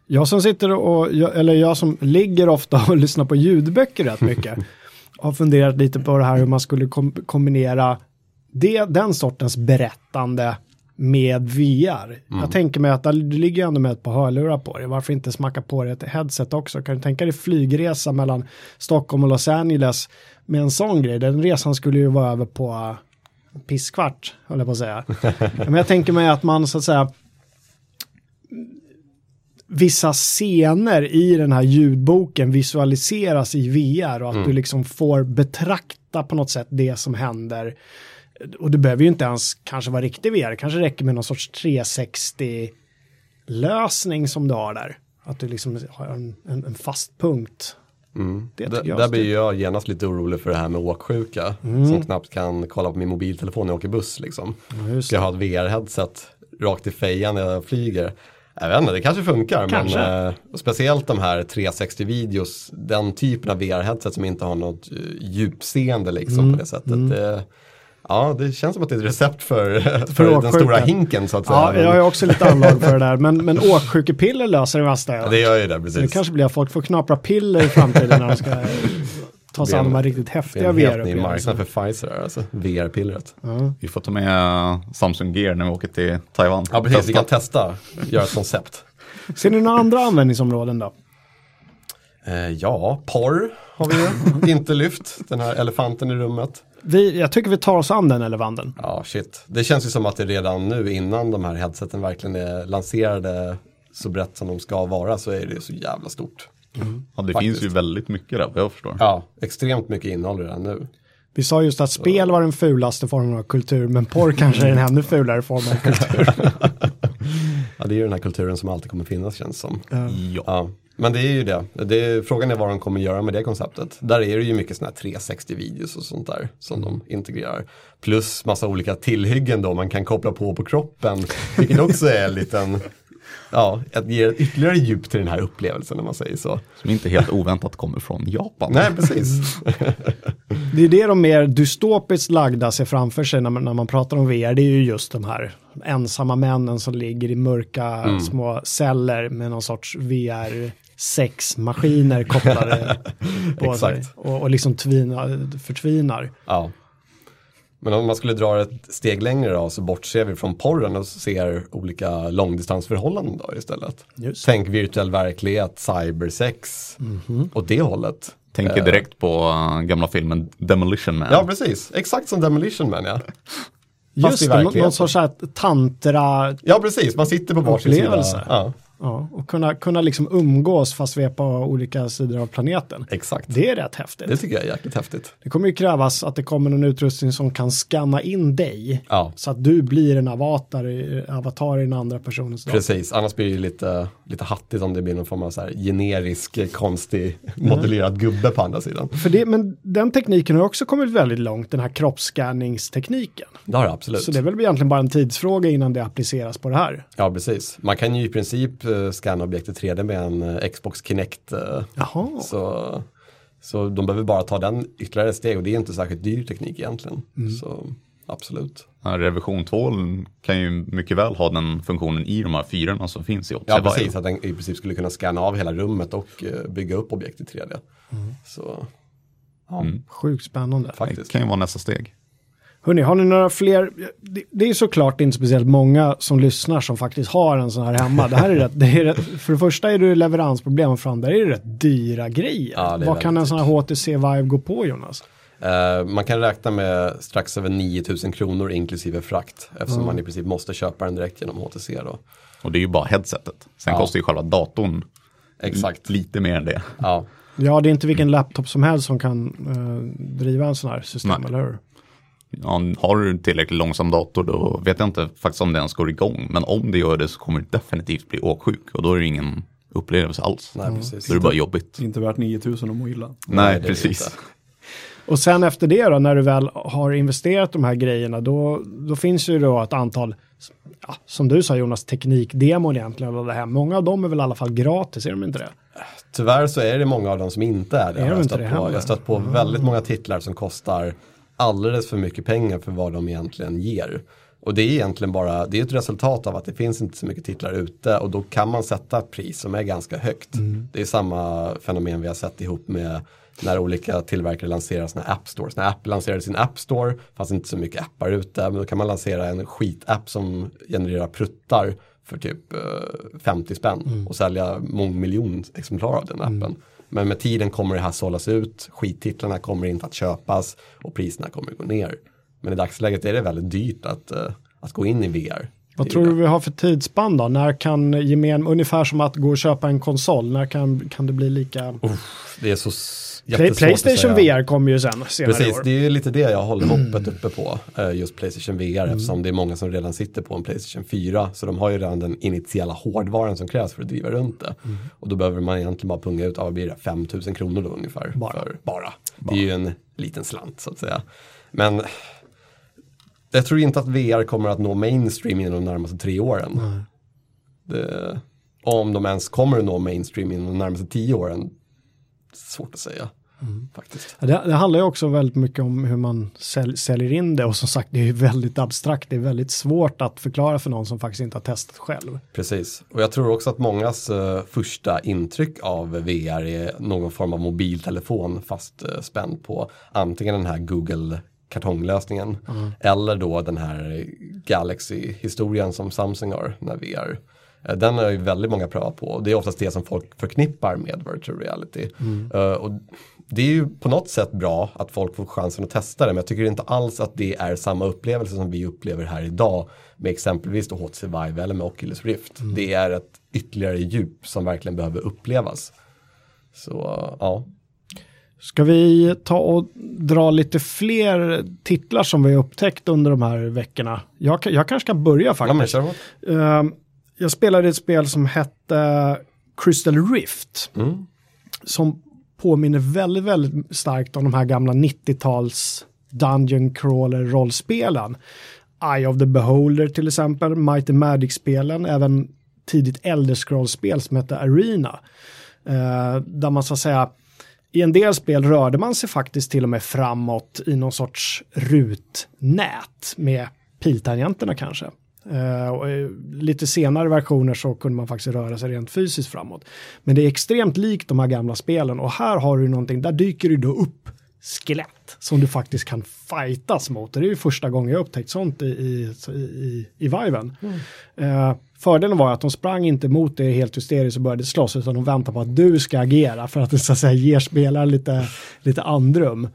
Jag som sitter och, eller jag som ligger ofta och lyssnar på ljudböcker rätt mycket, har funderat lite på det här hur man skulle kom kombinera det, den sortens berättande med VR. Jag tänker mig att du ligger ändå med ett par hörlurar på dig. Varför inte smacka på dig ett headset också? Kan du tänka dig flygresa mellan Stockholm och Los Angeles med en sån grej? Den resan skulle ju vara över på pisskvart, höll jag på att säga. Men jag tänker mig att man så att säga vissa scener i den här ljudboken visualiseras i VR och att du liksom får betrakta på något sätt det som händer. Och det behöver ju inte ens kanske vara riktig VR, det kanske räcker med någon sorts 360 lösning som du har där. Att du liksom har en, en, en fast punkt. Det Där, tycker jag där är blir jag genast lite orolig för det här med åksjuka. Som knappt kan kolla på min mobiltelefon när jag åker buss liksom. just Ska jag ha ett VR-headset rakt i fejan när jag flyger? Jag vet inte, det kanske funkar. Kanske. Men eh, speciellt de här 360-videos, den typen av VR-headset som inte har något eh, djupseende liksom på det sättet. Det, ja, det känns som att det är ett recept för, för, den åksjuka. stora hinken så att säga. Ja, jag har ju också lite anlag för det där. Men, men åksjukepiller löser det mesta. det gör ju det, Så det precis. kanske blir att folk får knapra piller i framtiden när de ska ta sig an de här riktigt Det är häftiga en helt ny VR-upplevelserna. marknad för Pfizer, alltså VR-pillret. Vi får ta med Samsung Gear när vi åker till Taiwan. Ja, precis. Vi Testa. kan testa, göra ett koncept. Ser ni några andra användningsområden då? Eh, ja, porr har vi ju inte lyft. Den här elefanten i rummet. Vi, jag tycker vi tar oss an den elefanten. Ja, shit. Det känns ju som att det redan nu innan de här headseten verkligen är lanserade så brett som de ska vara så är det så jävla stort. Ja, det Faktiskt. finns ju väldigt mycket där vad jag förstår. Ja, extremt mycket innehåll redan nu. Vi sa just att spel var den fulaste formen av kultur, men porr kanske är en ännu fulare form av kultur. Ja, det är ju den här kulturen som alltid kommer finnas känns som. Ja. Ja, men det är ju det. det är, frågan är vad de kommer göra med det konceptet. Där är det ju mycket sådana här 360-videos och sånt där som de integrerar. Plus massa olika tillhyggen då man kan koppla på på kroppen. Vilket också är en liten, ja, att ge ytterligare djup till den här upplevelsen om man säger så. Som inte helt oväntat kommer från Japan. Nej, precis. Det är det de mer dystopiskt lagda ser framför sig när man, när man pratar om VR. Det är ju just de här ensamma männen som ligger i mörka små celler med någon sorts VR sexmaskiner kopplade på sig. Och, och liksom tvina, förtvinar. Ja. Men om man skulle dra ett steg längre då så bortser vi från porren och ser olika långdistansförhållanden då istället. Just. Tänk virtuell verklighet, cybersex och det hållet. Tänker Eh, direkt på uh, gamla filmen Demolition Man. Ja, precis. Exakt som Demolition Man, ja. Fast Just det, någon, sorts tantra Ja, precis. Man sitter på varsin sida. Ja, Ja, och kunna, kunna liksom umgås fast vi är på olika sidor av planeten. exakt. Det, Det är rätt häftigt. tycker jag är jäkligt häftigt. Det kommer ju krävas att det kommer någon utrustning som kan scanna in dig. Ja, Så att du blir en avatar, avatar i den andra personens dator. precis. Annars blir det lite, lite hattigt om det blir någon form av så här generisk, eh, konstig, modellerad gubbe på andra sidan. För det, men den tekniken har också kommit väldigt långt, den här kroppsscanningstekniken. Det har det absolut. Så det är väl egentligen bara en tidsfråga innan det appliceras på det här. Ja, precis. Man kan ju i princip eh, scanna objekt i 3D med en eh, Xbox Kinect. eh, Jaha. Så, så de behöver bara ta den ytterligare ett steg och det är inte särskilt dyr teknik egentligen. Mm. Så absolut. Ja, Revision 2 kan ju mycket väl ha den funktionen i de här fyrorna som finns i Ja, Observio. precis. Att den i princip skulle kunna scanna av hela rummet och eh, bygga upp objekt i 3D. Mm. Så Sjukt spännande. Det faktiskt. kan ju vara nästa steg. Hörni, har ni några fler? Det, det är såklart inte speciellt många som lyssnar som faktiskt har en sån här hemma. Det här är rätt, det är rätt, för det första är det leveransproblem och för andra är det rätt dyra grejer. Ja, Vad kan en sån här HTC Vive gå på Jonas? Eh, man kan räkna med strax över 9000 kronor inklusive frakt. Eftersom man i princip måste köpa den direkt genom HTC då. Och det är ju bara headsetet. Sen Ja. kostar ju själva datorn Exakt. lite mer än det. Ja, Ja, det är inte vilken laptop som helst som kan eh, driva en sån här system, Nej. eller hur? Ja, har du tillräckligt långsam dator då vet jag inte faktiskt om det ens går igång. Men om det gör det så kommer du definitivt bli åksjuk och då är det ingen upplevelse alls. nej precis. Då är det bara jobbigt. Inte värt 9000 att må illa. Nej, Nej, precis. Och sen efter det då, när du väl har investerat de här grejerna, då, då finns ju då ett antal, ja, som du sa Jonas, teknikdemon egentligen. Eller det här. Många av dem är väl i alla fall gratis, är de inte det? Tyvärr så är det många av dem som inte är det. Är har de jag, inte stött på. jag har stött på väldigt många titlar som kostar alldeles för mycket pengar för vad de egentligen ger. Och det är egentligen bara, det är ett resultat av att det finns inte så mycket titlar ute och då kan man sätta pris som är ganska högt. Mm. Det är samma fenomen vi har sett ihop med när olika tillverkare lanserar sina app stores. När Apple lanserade sin app store fanns inte så mycket appar ute, men då kan man lansera en skitapp som genererar pruttar för typ eh, 50 spänn Mm. och sälja mångmiljon exemplar av den appen. Men med tiden kommer det här sållas ut, skittitlarna kommer inte att köpas och priserna kommer att gå ner. Men i dagsläget är det väldigt dyrt att, eh, att gå in i VR. Vad tror du vi har för tidsspann då? När kan gemen, ungefär som att gå och köpa en konsol, när kan, kan det bli lika? Det är så Play, Playstation. VR kommer ju sen, senare i Precis, år. det är ju lite det jag håller hoppet uppe på. eh, Just Playstation VR Mm. eftersom det är många som redan sitter på en Playstation 4. Så de har ju redan den initiala hårdvaran som krävs för att driva runt det. Mm. Och då behöver man egentligen bara punga ut, ja, blir det, 5000 kronor då ungefär. Bara. För, bara. Det är ju en liten slant så att säga. Men jag tror inte att VR kommer att nå mainstream inom de närmaste tre åren. Det, om de ens kommer att nå mainstream inom de närmaste tio åren, svårt att säga. Mm. Faktiskt. Det, det handlar ju också väldigt mycket om hur man säl, säljer in det och som sagt det är ju väldigt abstrakt. Det är väldigt svårt att förklara för någon som faktiskt inte har testat själv. Precis, och jag tror också att mångas eh, första intryck av VR är någon form av mobiltelefon fast uh, spänd på antingen den här Google kartonglösningen eller då den här Galaxy-historien som Samsung har, den här VR. Eh, Den har ju väldigt många prövat på och det är oftast det som folk förknippar med virtual reality. Eh, och det är ju på något sätt bra att folk får chansen att testa det men jag tycker inte alls att det är samma upplevelse som vi upplever här idag med exempelvis då HTC Vive eller med Oculus Rift. Det är ett ytterligare djup som verkligen behöver upplevas. Så ja, Ska vi ta och dra lite fler titlar som vi upptäckt under de här veckorna? Jag, jag kanske ska börja ja faktiskt. Ehm, jag spelade ett spel som hette Crystal Rift. Mm. Som påminner väldigt, väldigt starkt om de här gamla 90-tals Dungeon Crawler rollspelen. Eye of the Beholder till exempel, Might and Magic-spelen, även tidigt Elder Scrolls-spel som hette Arena. Eh, där man så att säga, i en del spel rörde man sig faktiskt till och med framåt i någon sorts rutnät med piltangenterna kanske. Uh, lite senare versioner så kunde man faktiskt röra sig rent fysiskt framåt. Men det är extremt likt de här gamla spelen och här har du någonting, där dyker det då upp skelett som du faktiskt kan fightas mot. Det är ju första gången jag upptäckt sånt i, i, i, i Viven. Mm. Uh, fördelen var att de sprang inte mot dig helt hysteriskt och började slåss utan de väntade på att du ska agera för att det så att säga ger spelaren lite, lite andrum.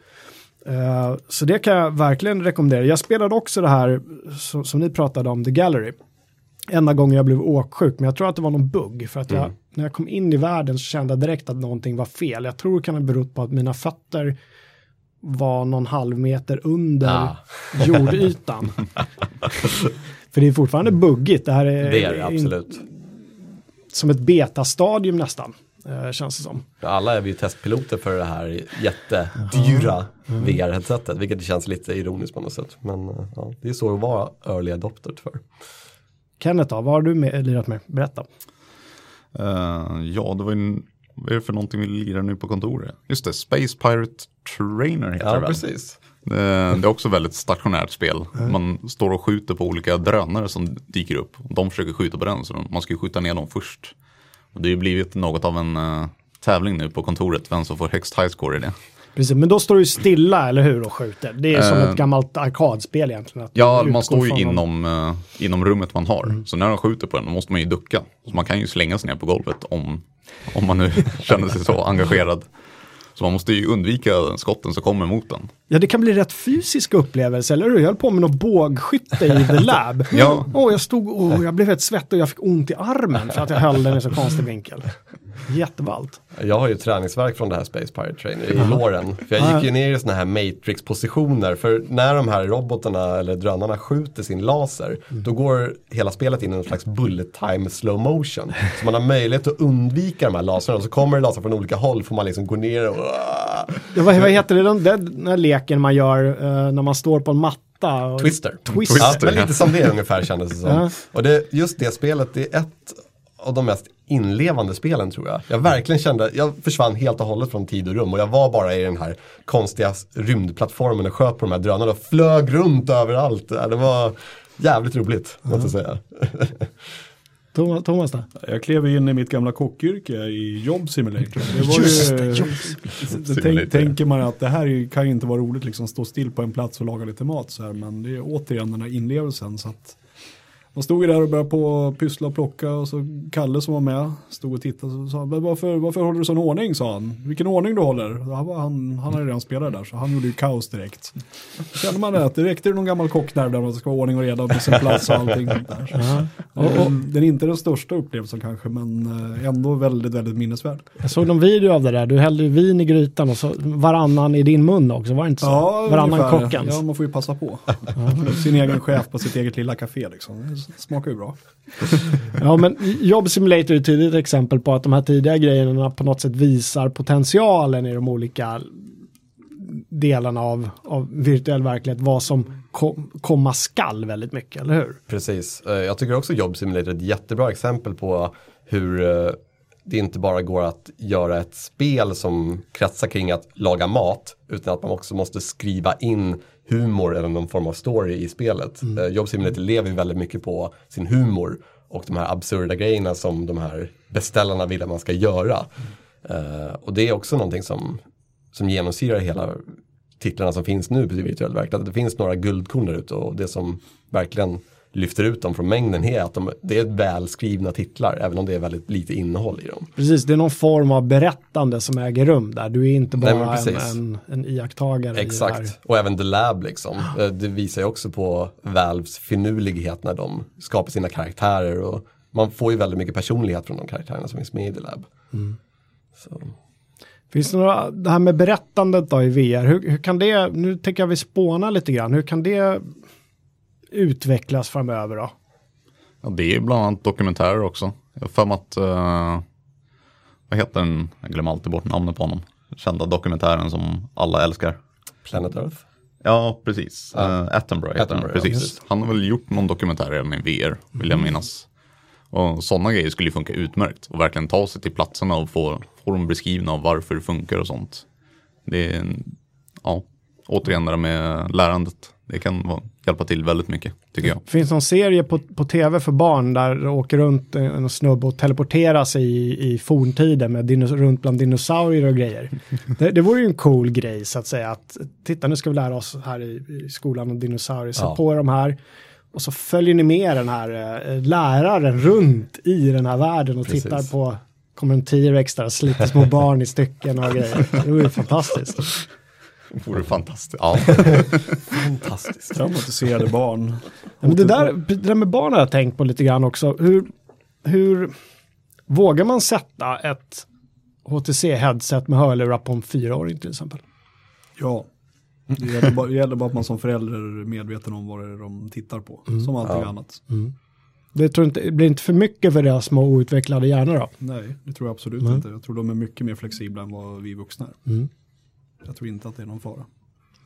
Uh, så det kan jag verkligen rekommendera. Jag spelade också det här som, som ni pratade om, The Gallery. Enda gången jag blev åksjuk, men jag tror att det var någon bugg. För att jag, Mm. när jag kom in i världen så kände jag direkt att någonting var fel. Jag tror det kan ha berott på att mina fötter var någon halv meter under Ah. jordytan. för det är fortfarande buggigt. Det här är, Det är det in- absolut. som ett betastadium nästan, eh, känns det som. Alla är vi ju testpiloter för det här jättedyra VR-headsetet, vilket känns lite ironiskt på något sätt. Men eh, ja, det är så att vara early adopter för. Kenneth då, vad har du med, lirat med? Berätta. Eh, ja, det var ju, vad är det för någonting vi lirar nu på kontoret? Just det, Space Pirate Trainer heter det Ja, väl? precis. Det, det är också väldigt stationärt spel. Man står och skjuter på olika drönare som dyker upp. De försöker skjuta på den, så man ska ju skjuta ner dem först. Och det har ju blivit något av en eh, tävling nu på kontoret, vem som får högst high score i det. Precis, men då står du stilla, eller hur, och skjuter. Det är som Eh, ett gammalt arkadspel egentligen. Ja, man står ju inom, eh, inom rummet man har. Så när de skjuter på den då måste man ju ducka. Så man kan ju slänga sig ner på golvet om, om man nu känner sig så engagerad. Så man måste ju undvika skotten som kommer mot den. Ja, det kan bli rätt fysisk upplevelse, eller hur? Jag höll på med något bågskytte i The Lab. Ja. Åh, jag stod och jag blev helt svettig och jag fick ont i armen för att jag höll den i så konstig vinkel. Jätteballt. Jag har ju träningsverk från det här Space Pirate Trainer i låren. För jag gick ju ner i såna här Matrix-positioner. För när de här robotarna eller drönarna skjuter sin laser, då går hela spelet in i en slags bullet time slow motion. Så man har möjlighet att undvika de här lasrarna. Och så kommer det laser från olika håll, får man liksom gå ner och... Ja, vad, vad heter det, den, den här leken man gör eh, när man står på en matta? Och, Twister. Twister. Ja, men lite som det ungefär kändes det som. Ja. Och det, just det spelet, det är ett av de mest inlevande spelen tror jag. Jag verkligen kände, jag försvann helt och hållet från tid och rum och jag var bara i den här konstiga rymdplattformen och sköt på de här drönarna och flög runt överallt. Det var jävligt roligt, måste jag säga. Thomas, Thomas då? Jag klev in i mitt gamla kockyrke i Job Simulator. Det var Just ju, det, Job det tänk, tänker man att det här är- kan ju inte vara roligt, liksom stå still på en plats och laga lite mat så här, men det är återigen den här inlevelsen. Så att man stod ju där och började på pyssla och plocka och så Kalle som var med stod och tittade och sa "Men varför, varför håller du sån ordning sa han. Vilken ordning du håller. Han, var- han, han hade redan spelat där så han gjorde ju kaos direkt. Kände man det att det räckte någon gammal kocknerv där man ska vara ordning och reda på sin plats och allting sånt där. Så. Och, och, den är inte den största upplevelsen kanske men eh, ändå väldigt, väldigt minnesvärd. Jag såg någon video av det där, du hällde vin i grytan och så varannan i din mun också, var det inte så? varannan ungefär. kockens. Ja, man får ju passa på. Sin egen chef på sitt eget lilla café liksom. Smakar ju bra. Ja, men Job Simulator är ett tydligt exempel på att de här tidiga grejerna på något sätt visar potentialen i de olika delarna av, av virtuell verklighet, vad som kom, komma skall väldigt mycket, eller hur? Precis. Eh, Jag tycker också Job Simulator är ett jättebra exempel på hur eh, det inte bara går att göra ett spel som kretsar kring att laga mat, utan att man också måste skriva in humor eller någon form av story i spelet. Eh, Job Simulator lever ju väldigt mycket på sin humor och de här absurda grejerna som de här beställarna vill att man ska göra. Eh, och det är också någonting som, som genomsyrar hela titlarna som finns nu på virtuell verklighet. Det finns några guldkorn där ute och det som verkligen lyfter ut dem från mängden är att de, det är välskrivna titlar, även om det är väldigt lite innehåll i dem. Precis, det är någon form av berättande som äger rum där. Du är inte Nej, bara men en, en, en iakttagare. Exakt, och även The Lab liksom. Eh, Det visar ju också på Valves finurlighet när de skapar sina karaktärer och man får ju väldigt mycket personlighet från de karaktärerna som finns med i The Lab. Så. Finns det några, det här med berättandet då i VR, hur, hur kan det, nu tänker jag vi spåna lite grann, hur kan det utvecklas framöver då? Ja, det är bland annat dokumentärer också. Jag har för mig att, eh, vad heter den, jag glömmer alltid bort namnet på honom. Kända dokumentären som alla älskar. Planet Earth. Ja, precis. Ja. Uh, Attenborough heter Attenborough, han. ja. Precis. Han har väl gjort någon dokumentär redan i VR, vill jag minnas. Och sådana grejer skulle ju funka utmärkt. Och verkligen ta sig till platserna och få, få dem beskrivna av varför det funkar och sånt. Det är, ja, återigen det där med lärandet. Det kan vara, hjälpa till väldigt mycket, tycker jag. Det finns någon serie på, på tv för barn där det åker runt en snubbe och teleporteras i, i forntiden med dinos, runt bland dinosaurier och grejer. Det, det vore ju en cool grej så att säga. Att, titta nu ska vi lära oss här i, i skolan om dinosaurier. Sätt Ja. på de här. Och så följer ni med den här eh, läraren runt i den här världen och Precis. tittar på Kommer en T-rex där och sliter små barn i stycken och grejer. Det vore ju fantastiskt. Det vore fantastiskt. Ja. Fantastiskt. Traumatiserade barn. Ja, men det, där, det där med barn har jag tänkt på lite grann också. Hur, hur vågar man sätta ett HTC-headset med hörlurar på en fyraåring till exempel? Ja. Det gäller, bara, det gäller bara att man som förälder är medveten om vad det är de tittar på. Som allting annat. Det, tror jag inte, det blir inte för mycket för deras små outvecklade hjärnor då? Nej, det tror jag absolut Nej. inte. Jag tror de är mycket mer flexibla än vad vi vuxna är. Mm. Jag tror inte att det är någon fara.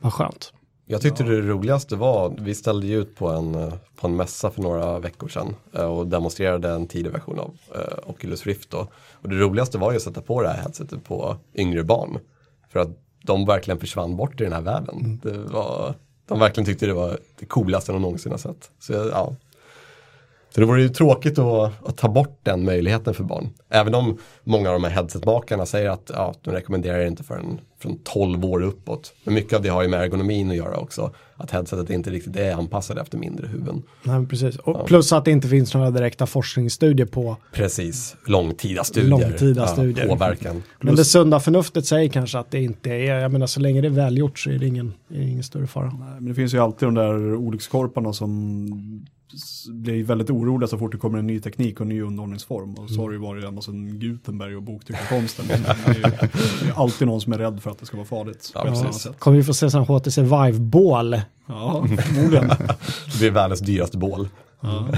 Vad skönt. Jag tyckte det roligaste var, vi ställde ju ut på en, eh, på en mässa för några veckor sedan eh, och demonstrerade en tidig version av eh, Oculus Rift då. Och det roligaste var ju att sätta på det här headsetet på yngre barn. För att de verkligen försvann bort i den här världen. Det var, de verkligen tyckte det var det coolaste de någonsin har sett. Så ja. Så det vore ju tråkigt att, att ta bort den möjligheten för barn. Även om många av de här headsetmakarna säger att ja, de rekommenderar det inte förrän från 12 år uppåt. Men mycket av det har ju med ergonomin att göra också. Att headsetet inte riktigt är anpassade efter mindre huvuden. Nej, precis. Och plus att det inte finns några direkta forskningsstudier på. Precis, långtida studier. Långtida studier. Påverkan. Men det sunda förnuftet säger kanske att det inte är, jag menar så länge det är välgjort så är det ingen, är det ingen större fara. Nej, Men det finns ju alltid de där olyckskorparna som blir väldigt oroliga så fort det kommer en ny teknik och en ny underhållningsform. Och så har det ju varit ända sedan Gutenberg och boktryckarkonsten. Det det är alltid någon som är rädd för att det ska vara farligt. Ja, precis. Kommer vi få se sån HTC Vive-bål? Ja, förmodligen. Det är världens dyraste bål. Ja.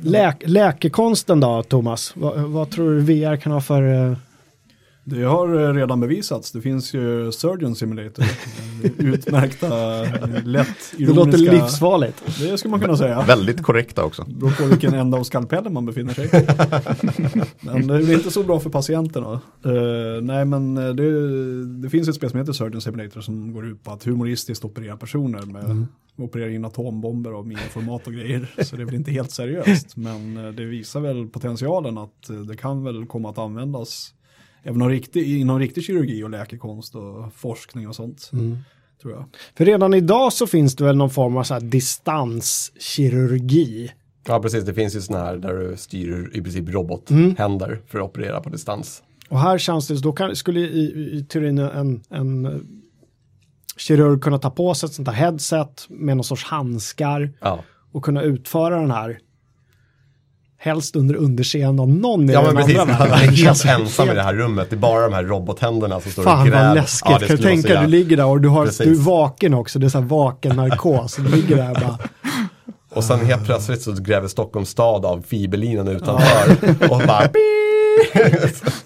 Läk, läkekonsten då, Thomas? Vad, vad tror du VR kan ha för... Det har eh, redan bevisats. Det finns ju Surgeon Simulator. Utmärkta, eh, lätt Det låter ironiska. livsfarligt. Det skulle man kunna säga. Väldigt korrekta också. Beror på vilken ända av skalpellen man befinner sig. men det är inte så bra för patienterna. Eh, nej men det, det finns ett spel som heter Surgeon Simulator som går ut på att humoristiskt operera personer med operera in atombomber och miniformat och grejer. Så det är väl inte helt seriöst. Men det visar väl potentialen att det kan väl komma att användas även inom riktig, inom riktig kirurgi och läkekonst och forskning och sånt. Tror jag. För redan idag så finns det väl någon form av så här distanskirurgi. Ja precis, det finns ju sådana här där du styr i princip robothänder för att operera på distans. Och här känns det, då kan, skulle i, i, teorin en, en kirurg kunna ta på sig ett sånt här headset med någon sorts handskar Ja. och kunna utföra den här helst under underseende av någon i Ja den andra han världen. är helt ensam i det här rummet. Det är bara de här robothänderna som står Fan och gräver. vad läskigt, Ja, kan du tänka du jävla- ligger där och du, har, Precis. du är vaken också, det är så här vaken narkos. Du ligger där och bara, Och sen helt plötsligt så gräver Stockholms stad av fiberlinan utanför. och bara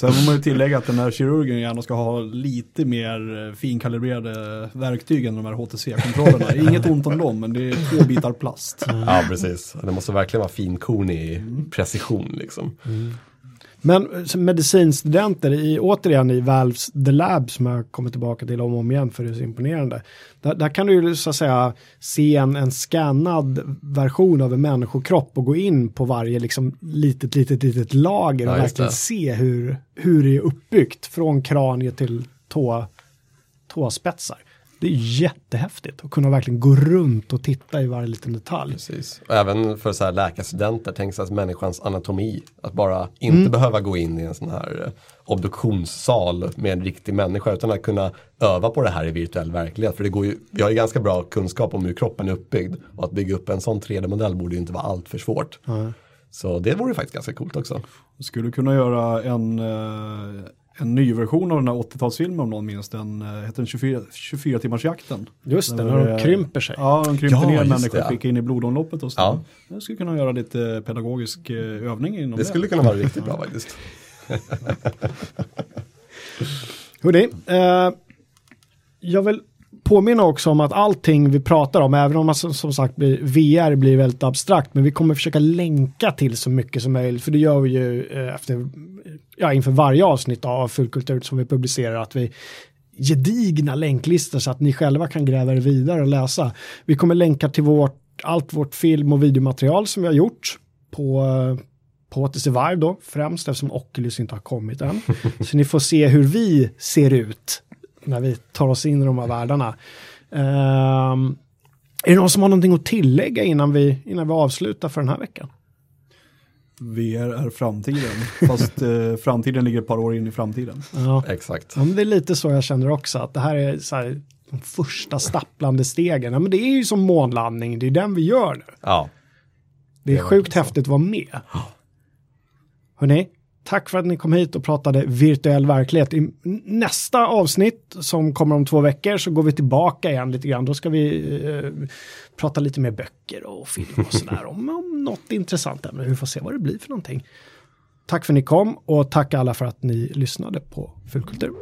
Sen får man ju tillägga att den här kirurgen gärna ska ha lite mer eh, finkalibrerade verktyg än de här HTC-kontrollerna. Inget ont om dem, men det är två bitar plast. Ja precis, det måste verkligen vara finkon i precision liksom. Men medicinstudenter, i, återigen i Valves The Lab som jag kommer tillbaka till om och om igen för det är så imponerande. Där, där kan du ju så att säga se en, en scannad version av en människokropp och gå in på varje liksom litet, litet, litet lager och Ja, verkligen se hur, hur det är uppbyggt från kranie till tå, tåspetsar. Det är jättehäftigt att kunna verkligen gå runt och titta i varje liten detalj. Precis. Och även för så här läkarstudenter, tänk sig att människans anatomi. Att bara inte behöva gå in i en sån här eh, obduktionssal med en riktig människa utan att kunna öva på det här i virtuell verklighet. För det går ju, vi har ju ganska bra kunskap om hur kroppen är uppbyggd och att bygga upp en sån 3D-modell borde ju inte vara allt för svårt. Så det vore faktiskt ganska coolt också. Du skulle kunna göra en, eh, en ny version av den här 80-talsfilmen om någon minns den. eh, Heter den 24, 24 timmars jakten. Just det, när de är- krymper sig. Ja, de krymper Ja, ner människor det, och ja. skickar in i blodomloppet och så. Ja. Jag skulle kunna göra lite pedagogisk eh, övning inom Det skulle kunna vara riktigt bra faktiskt. Hörrni, eh, jag vill påminna också om att allting vi pratar om, även om man som, sagt VR blir väldigt abstrakt, men vi kommer försöka länka till så mycket som möjligt, för det gör vi ju eh, efter, ja, inför varje avsnitt av Fullkultur som vi publicerar, att vi gedigna länklistor så att ni själva kan gräva er vidare och läsa. Vi kommer länka till vårt, allt vårt film och videomaterial som vi har gjort på på HTC Vive då, främst eftersom Oculus inte har kommit än. Så ni får se hur vi ser ut när vi tar oss in i de här världarna. Ehm, är det någon som har någonting att tillägga innan vi, innan vi avslutar för den här veckan? VR är framtiden, fast eh, framtiden ligger ett par år in i framtiden. Ja. Exakt. Ja, men det är lite så jag känner också, att det här är så här, de första stapplande stegen. Ja, men det är ju som månlandning, det är den vi gör nu. Ja. Det är Det är sjukt häftigt att vara med. Hörrni, tack för att ni kom hit och pratade virtuell verklighet. I nästa avsnitt som kommer om två veckor så går vi tillbaka igen lite grann. Då ska vi eh, prata lite mer böcker och film och sådär om, om något intressant ämne. Vi får se vad det blir för någonting. Tack för att ni kom och tack alla för att ni lyssnade på Fullkultur.